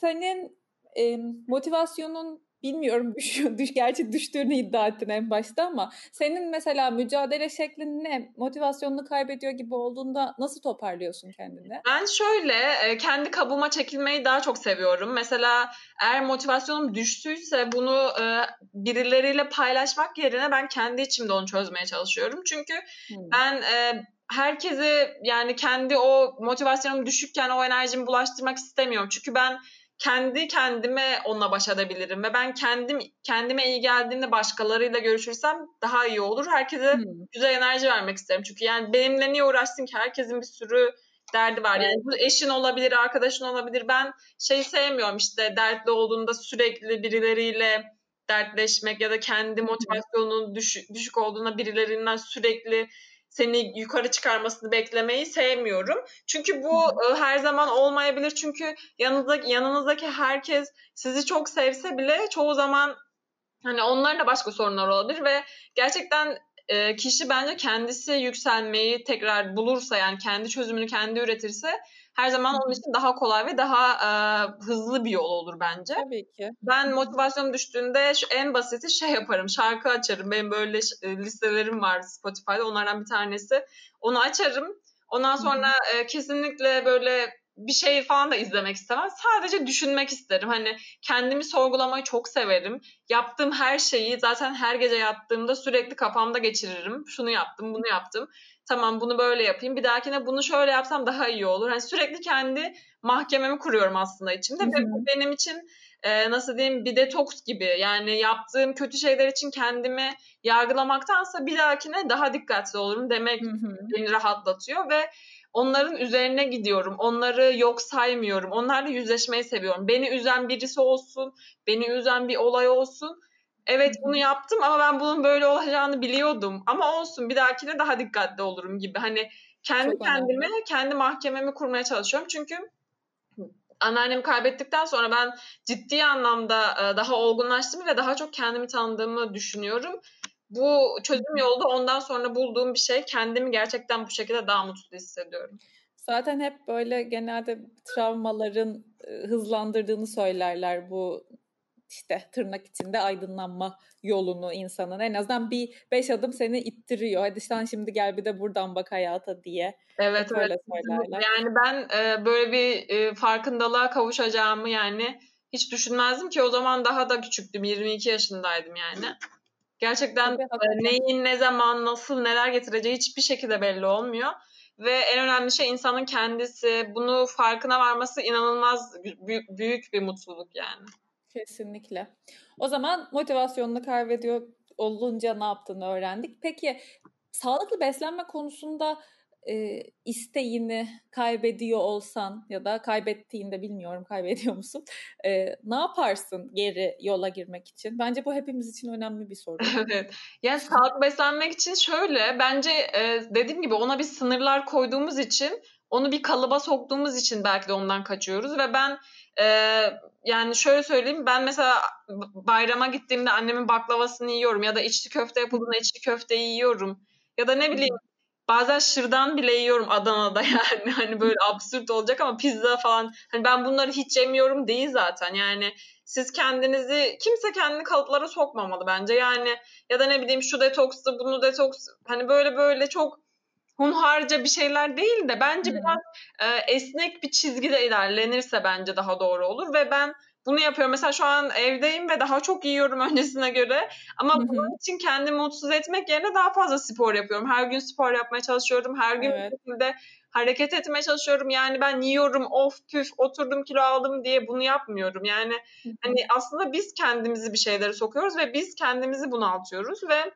Senin e, motivasyonun bilmiyorum düşüyor, düş, gerçi düştüğünü iddia ettin en başta ama senin mesela mücadele şeklin ne? Motivasyonunu kaybediyor gibi olduğunda nasıl toparlıyorsun kendini? Ben şöyle kendi kabuğuma çekilmeyi daha çok seviyorum. Mesela eğer motivasyonum düştüyse bunu birileriyle paylaşmak yerine ben kendi içimde onu çözmeye çalışıyorum. Çünkü hmm. ben herkese yani kendi o motivasyonum düşükken o enerjimi bulaştırmak istemiyorum. Çünkü ben kendi kendime onunla baş edebilirim ve ben kendim kendime iyi geldiğinde başkalarıyla görüşürsem daha iyi olur. Herkese hmm. güzel enerji vermek isterim. Çünkü yani benimle niye uğraşsın ki? Herkesin bir sürü derdi var. Yani bu eşin olabilir, arkadaşın olabilir. Ben şey sevmiyorum işte dertli olduğunda sürekli birileriyle dertleşmek ya da kendi motivasyonunun düşük, düşük olduğunda birilerinden sürekli seni yukarı çıkarmasını beklemeyi sevmiyorum. Çünkü bu e, her zaman olmayabilir. Çünkü yanınızdaki, yanınızdaki herkes sizi çok sevse bile çoğu zaman hani onların da başka sorunlar olabilir ve gerçekten e, kişi bence kendisi yükselmeyi tekrar bulursa yani kendi çözümünü kendi üretirse her zaman onun için daha kolay ve daha e, hızlı bir yol olur bence. Tabii ki. Ben motivasyonum düştüğünde şu en basiti şey yaparım. Şarkı açarım. Benim böyle e, listelerim var Spotify'da. Onlardan bir tanesi. Onu açarım. Ondan sonra e, kesinlikle böyle bir şey falan da izlemek istemem. Sadece düşünmek isterim. Hani kendimi sorgulamayı çok severim. Yaptığım her şeyi zaten her gece yattığımda sürekli kafamda geçiririm. Şunu yaptım, bunu yaptım tamam bunu böyle yapayım. Bir dahakine bunu şöyle yapsam daha iyi olur. Hani sürekli kendi mahkememi kuruyorum aslında içimde ve bu benim için e, nasıl diyeyim bir detoks gibi. Yani yaptığım kötü şeyler için kendimi yargılamaktansa bir dahakine daha dikkatli olurum demek beni rahatlatıyor ve onların üzerine gidiyorum. Onları yok saymıyorum. Onlarla yüzleşmeyi seviyorum. Beni üzen birisi olsun, beni üzen bir olay olsun evet bunu yaptım ama ben bunun böyle olacağını biliyordum. Ama olsun bir dahakine daha dikkatli olurum gibi. Hani kendi Çok kendime, önemli. kendi mahkememi kurmaya çalışıyorum. Çünkü anneannemi kaybettikten sonra ben ciddi anlamda e, daha olgunlaştım ve daha çok kendimi tanıdığımı düşünüyorum. Bu çözüm yolu da ondan sonra bulduğum bir şey. Kendimi gerçekten bu şekilde daha mutlu hissediyorum. Zaten hep böyle genelde travmaların e, hızlandırdığını söylerler bu işte tırnak içinde aydınlanma yolunu insanın en azından bir beş adım seni ittiriyor. Hadi sen şimdi gel bir de buradan bak hayata diye. Evet Hep evet. Söylerler. Yani ben e, böyle bir e, farkındalığa kavuşacağımı yani hiç düşünmezdim ki o zaman daha da küçüktüm. 22 yaşındaydım yani. Gerçekten e, neyin ne zaman nasıl neler getireceği hiçbir şekilde belli olmuyor. Ve en önemli şey insanın kendisi bunu farkına varması inanılmaz büyük, büyük bir mutluluk yani. Kesinlikle. O zaman motivasyonunu kaybediyor olunca ne yaptığını öğrendik. Peki sağlıklı beslenme konusunda e, isteğini kaybediyor olsan ya da kaybettiğinde bilmiyorum kaybediyor musun? E, ne yaparsın geri yola girmek için? Bence bu hepimiz için önemli bir soru. evet. Yani sağlıklı beslenmek için şöyle bence e, dediğim gibi ona bir sınırlar koyduğumuz için onu bir kalıba soktuğumuz için belki de ondan kaçıyoruz ve ben e, yani şöyle söyleyeyim ben mesela bayrama gittiğimde annemin baklavasını yiyorum ya da içli köfte yapıldığında içli köfteyi yiyorum ya da ne bileyim bazen şırdan bile yiyorum Adana'da yani. Hani böyle absürt olacak ama pizza falan hani ben bunları hiç yemiyorum değil zaten. Yani siz kendinizi kimse kendini kalıplara sokmamalı bence. Yani ya da ne bileyim şu detokstu bunu detoks hani böyle böyle çok hunharca bir şeyler değil de bence hmm. biraz e, esnek bir çizgide ilerlenirse bence daha doğru olur ve ben bunu yapıyorum. Mesela şu an evdeyim ve daha çok yiyorum öncesine göre. Ama hı bunun için kendimi mutsuz etmek yerine daha fazla spor yapıyorum. Her gün spor yapmaya çalışıyorum. Her gün evet. bir şekilde hareket etmeye çalışıyorum. Yani ben yiyorum, of püf, oturdum kilo aldım diye bunu yapmıyorum. Yani hani aslında biz kendimizi bir şeylere sokuyoruz ve biz kendimizi bunaltıyoruz ve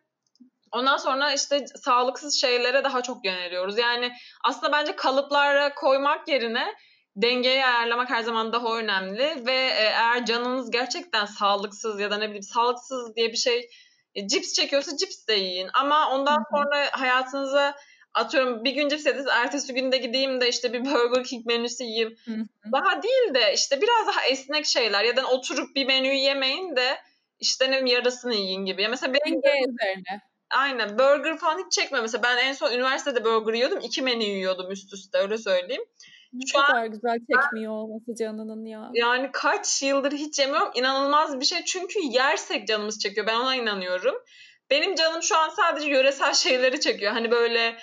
Ondan sonra işte sağlıksız şeylere daha çok yöneliyoruz. Yani aslında bence kalıplara koymak yerine dengeyi ayarlamak her zaman daha önemli ve e, eğer canınız gerçekten sağlıksız ya da ne bileyim sağlıksız diye bir şey e, cips çekiyorsa cips de yiyin ama ondan Hı-hı. sonra hayatınıza atıyorum bir gün cips yediniz ertesi günde gideyim de işte bir Burger King menüsü yiyeyim. Hı-hı. Daha değil de işte biraz daha esnek şeyler ya da oturup bir menüyü yemeyin de işte ne yarısını yiyin gibi. Ya mesela benim Denge üzerine. Aynen burger falan hiç çekme. Mesela ben en son üniversitede burger yiyordum. iki menü yiyordum üst üste öyle söyleyeyim. Ne Şu kadar an, güzel çekmiyor olması canının ya. Yani kaç yıldır hiç yemiyorum. İnanılmaz bir şey. Çünkü yersek canımız çekiyor. Ben ona inanıyorum. Benim canım şu an sadece yöresel şeyleri çekiyor. Hani böyle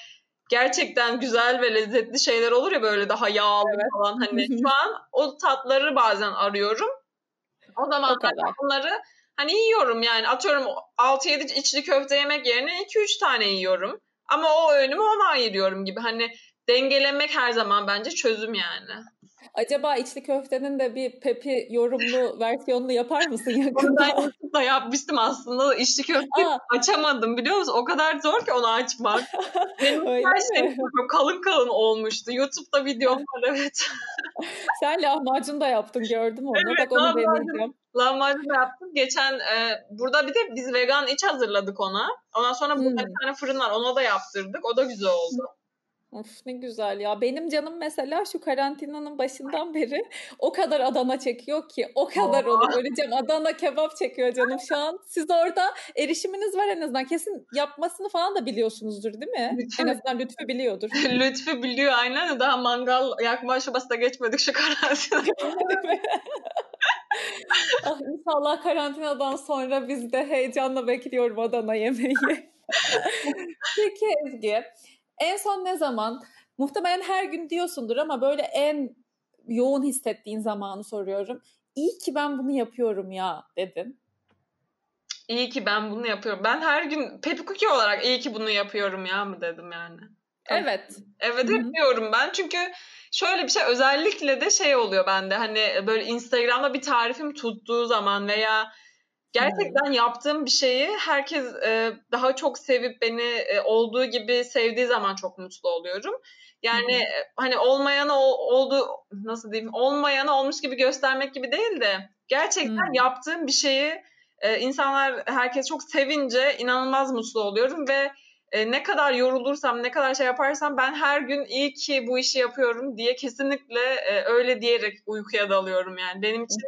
gerçekten güzel ve lezzetli şeyler olur ya böyle daha yağlı evet. falan. Hani şu an o tatları bazen arıyorum. O zaman o bunları hani yiyorum yani atıyorum 6-7 içli köfte yemek yerine 2-3 tane yiyorum. Ama o öğünümü ona ayırıyorum gibi. Hani dengelemek her zaman bence çözüm yani. Acaba içli köftenin de bir Pepi yorumlu versiyonunu yapar mısın yakında? ben yapmıştım aslında. İçli köfte açamadım biliyor musun? O kadar zor ki onu açmak. Benim Öyle her şey kalın kalın olmuştu. YouTube'da videom var evet. Sen lahmacun da yaptın gördüm onu. Evet, Bak onu lahmacun, deneyeceğim. Lahmacun da yaptım. Geçen e, burada bir de biz vegan iç hazırladık ona. Ondan sonra burada hmm. bir tane fırın var. Ona da yaptırdık. O da güzel oldu. Of ne güzel ya. Benim canım mesela şu karantinanın başından beri o kadar Adana çekiyor ki. O kadar Aa. olur. Öleceğim. Adana kebap çekiyor canım şu an. Siz orada erişiminiz var en azından. Kesin yapmasını falan da biliyorsunuzdur değil mi? Lütfü. En azından Lütfü biliyordur. Lütfü biliyor aynen. Daha mangal yakma aşamasına geçmedik şu karantinada. ah, inşallah karantinadan sonra biz de heyecanla bekliyorum Adana yemeği. Peki Ezgi, en son ne zaman? Muhtemelen her gün diyorsundur ama böyle en yoğun hissettiğin zamanı soruyorum. İyi ki ben bunu yapıyorum ya dedin. İyi ki ben bunu yapıyorum. Ben her gün Pepi Cookie olarak iyi ki bunu yapıyorum ya mı dedim yani. Evet. Evet hep diyorum ben çünkü şöyle bir şey özellikle de şey oluyor bende hani böyle Instagram'da bir tarifim tuttuğu zaman veya Gerçekten yaptığım bir şeyi herkes e, daha çok sevip beni e, olduğu gibi sevdiği zaman çok mutlu oluyorum. Yani hmm. hani olmayanı ol, oldu nasıl diyeyim olmayanı olmuş gibi göstermek gibi değil de gerçekten hmm. yaptığım bir şeyi e, insanlar herkes çok sevince inanılmaz mutlu oluyorum ve e, ne kadar yorulursam ne kadar şey yaparsam ben her gün iyi ki bu işi yapıyorum diye kesinlikle e, öyle diyerek uykuya dalıyorum yani benim için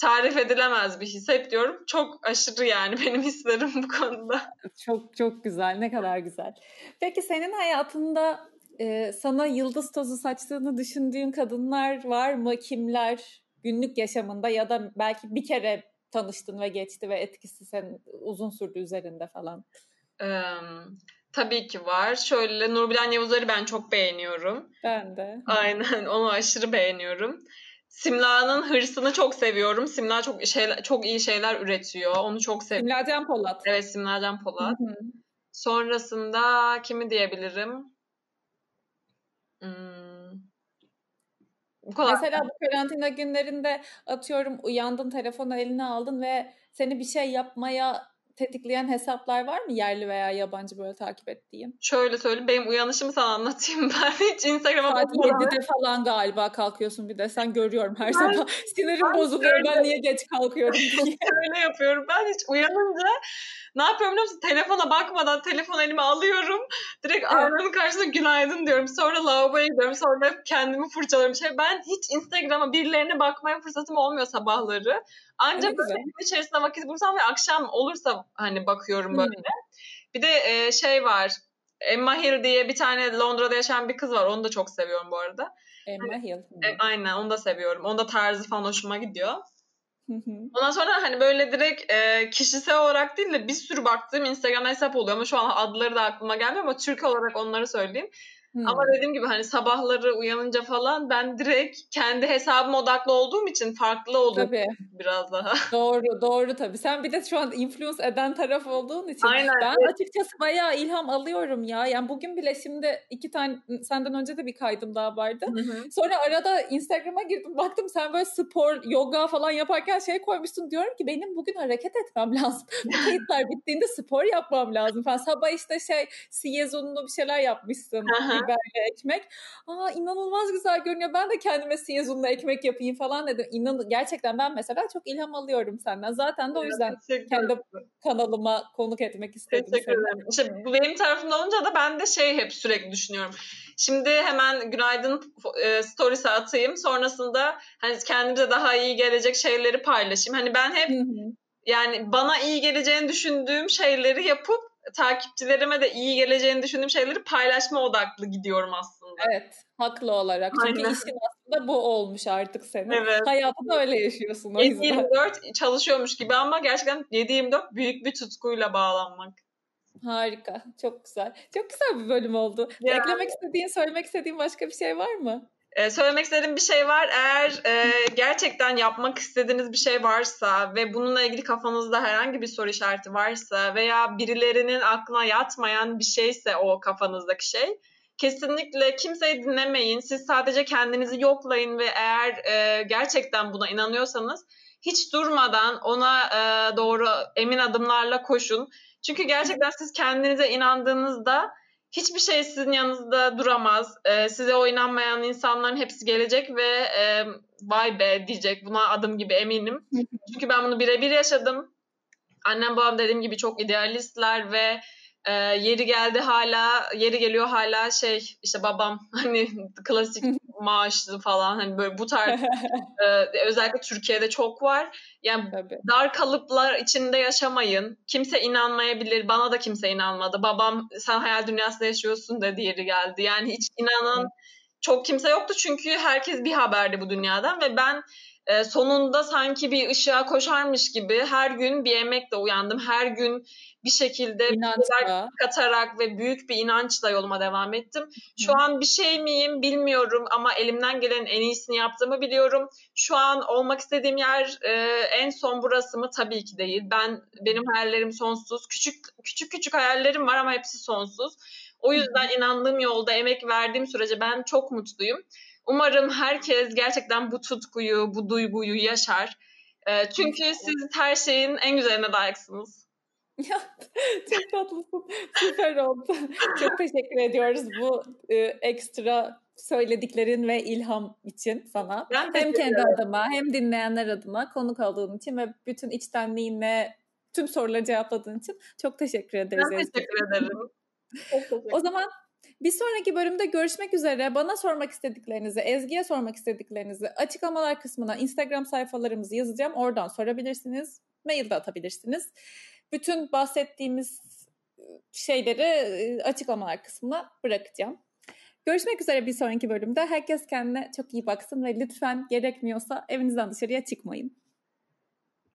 tarif edilemez bir his. Hep diyorum çok aşırı yani benim hislerim bu konuda. Çok çok güzel. Ne kadar güzel. Peki senin hayatında e, sana yıldız tozu saçtığını düşündüğün kadınlar var mı? Kimler? Günlük yaşamında ya da belki bir kere tanıştın ve geçti ve etkisi sen uzun sürdü üzerinde falan. Ee, tabii ki var. Şöyle Nurbilen Yavuzlar'ı ben çok beğeniyorum. Ben de. Aynen onu aşırı beğeniyorum. Simla'nın hırsını çok seviyorum. Simla çok şey, çok iyi şeyler üretiyor. Onu çok seviyorum. Simla Can Polat. Evet Simla Can Polat. Hı hı. Sonrasında kimi diyebilirim? Hmm. Bu kadar. Mesela bu karantina günlerinde atıyorum uyandın telefonu eline aldın ve seni bir şey yapmaya tetikleyen hesaplar var mı yerli veya yabancı böyle takip ettiğin? Şöyle söyleyeyim benim uyanışımı sana anlatayım ben hiç Instagram'a Saat 7'de falan galiba kalkıyorsun bir de sen görüyorum her ben, sabah. Sinirim ben bozuluyor şöyle, ben niye geç kalkıyorum diye. Öyle yapıyorum ben hiç uyanınca ne yapıyorum biliyor musun? Telefona bakmadan telefon elime alıyorum. Direkt evet. aynanın karşısında günaydın diyorum. Sonra lavaboya gidiyorum. Sonra kendimi fırçalıyorum. Şey, ben hiç Instagram'a birilerine bakmaya fırsatım olmuyor sabahları. Ancak böyle gün içerisinde vakit bulursam ve akşam olursa hani bakıyorum böyle. Hmm. Bir de e, şey var. Emma Hill diye bir tane Londra'da yaşayan bir kız var. Onu da çok seviyorum bu arada. Emma Hill. E, aynen onu da seviyorum. Onda tarzı falan hoşuma gidiyor. Ondan sonra hani böyle direkt e, kişisel olarak değil de bir sürü baktığım Instagram hesap oluyor ama şu an adları da aklıma gelmiyor ama Türk olarak onları söyleyeyim. Hmm. Ama dediğim gibi hani sabahları uyanınca falan ben direkt kendi hesabım odaklı olduğum için farklı oluyor tabii. biraz daha. Doğru doğru tabii. Sen bir de şu an influence eden taraf olduğun için. Aynen. Ben evet. açıkçası bayağı ilham alıyorum ya. Yani bugün bile şimdi iki tane senden önce de bir kaydım daha vardı. Hı hı. Sonra arada Instagram'a girdim baktım sen böyle spor, yoga falan yaparken şey koymuşsun. Diyorum ki benim bugün hareket etmem lazım. Bu kayıtlar bittiğinde spor yapmam lazım falan. Sabah işte şey siyez unlu bir şeyler yapmışsın. Biberli ekmek. Aa inanılmaz güzel görünüyor. Ben de kendime siyez unlu ekmek yapayım falan dedim. İnan gerçekten ben mesela çok ilham alıyorum senden. Zaten de o yüzden kendi kanalıma konuk etmek istedim. Teşekkür ederim. İşte bu benim tarafımda olunca da ben de şey hep sürekli düşünüyorum. Şimdi hemen günaydın e, stories'e atayım. Sonrasında hani kendimize daha iyi gelecek şeyleri paylaşayım. Hani ben hep yani bana iyi geleceğini düşündüğüm şeyleri yapıp takipçilerime de iyi geleceğini düşündüğüm şeyleri paylaşma odaklı gidiyorum aslında. Evet, haklı olarak. Çünkü Aynen. işin aslında bu olmuş artık senin. Evet. Hayatı öyle yaşıyorsun o yüzden. 7-24 çalışıyormuş gibi ama gerçekten 7-24 büyük bir tutkuyla bağlanmak. Harika. Çok güzel. Çok güzel bir bölüm oldu. Ya. Eklemek istediğin, söylemek istediğin başka bir şey var mı? Ee, söylemek istediğim bir şey var. Eğer e, gerçekten yapmak istediğiniz bir şey varsa ve bununla ilgili kafanızda herhangi bir soru işareti varsa veya birilerinin aklına yatmayan bir şeyse o kafanızdaki şey kesinlikle kimseyi dinlemeyin. Siz sadece kendinizi yoklayın ve eğer e, gerçekten buna inanıyorsanız hiç durmadan ona e, doğru emin adımlarla koşun. Çünkü gerçekten siz kendinize inandığınızda hiçbir şey sizin yanınızda duramaz. E, size o inanmayan insanların hepsi gelecek ve e, vay be diyecek. Buna adım gibi eminim. Çünkü ben bunu birebir yaşadım. Annem babam dediğim gibi çok idealistler ve e, yeri geldi hala yeri geliyor hala şey işte babam hani klasik maaşlı falan hani böyle bu tarz e, özellikle Türkiye'de çok var. Yani Tabii. dar kalıplar içinde yaşamayın. Kimse inanmayabilir. Bana da kimse inanmadı. Babam sen hayal dünyasında yaşıyorsun dedi yeri geldi. Yani hiç inanan çok kimse yoktu çünkü herkes bir haberdi bu dünyadan ve ben e, sonunda sanki bir ışığa koşarmış gibi her gün bir emekle uyandım. Her gün bir şekilde bir katarak ve büyük bir inançla yoluma devam ettim. Şu Hı. an bir şey miyim bilmiyorum ama elimden gelen en iyisini yaptığımı biliyorum. Şu an olmak istediğim yer e, en son burası mı? Tabii ki değil. Ben benim hayallerim sonsuz. Küçük küçük küçük hayallerim var ama hepsi sonsuz. O yüzden Hı. inandığım yolda emek verdiğim sürece ben çok mutluyum. Umarım herkes gerçekten bu tutkuyu, bu duyguyu yaşar. E, çünkü siz her şeyin en güzeline layıksınız. çok tatlısın. Süper oldu. Çok teşekkür ediyoruz bu e, ekstra söylediklerin ve ilham için sana. Ben hem kendi adıma hem dinleyenler adına konuk olduğun için ve bütün içtenliğinle tüm soruları cevapladığın için çok teşekkür ederiz. Ben teşekkür ederim. o zaman bir sonraki bölümde görüşmek üzere. Bana sormak istediklerinizi, Ezgi'ye sormak istediklerinizi açıklamalar kısmına Instagram sayfalarımızı yazacağım. Oradan sorabilirsiniz. Mail de atabilirsiniz. Bütün bahsettiğimiz şeyleri açıklamalar kısmına bırakacağım. Görüşmek üzere bir sonraki bölümde. Herkes kendine çok iyi baksın ve lütfen gerekmiyorsa evinizden dışarıya çıkmayın.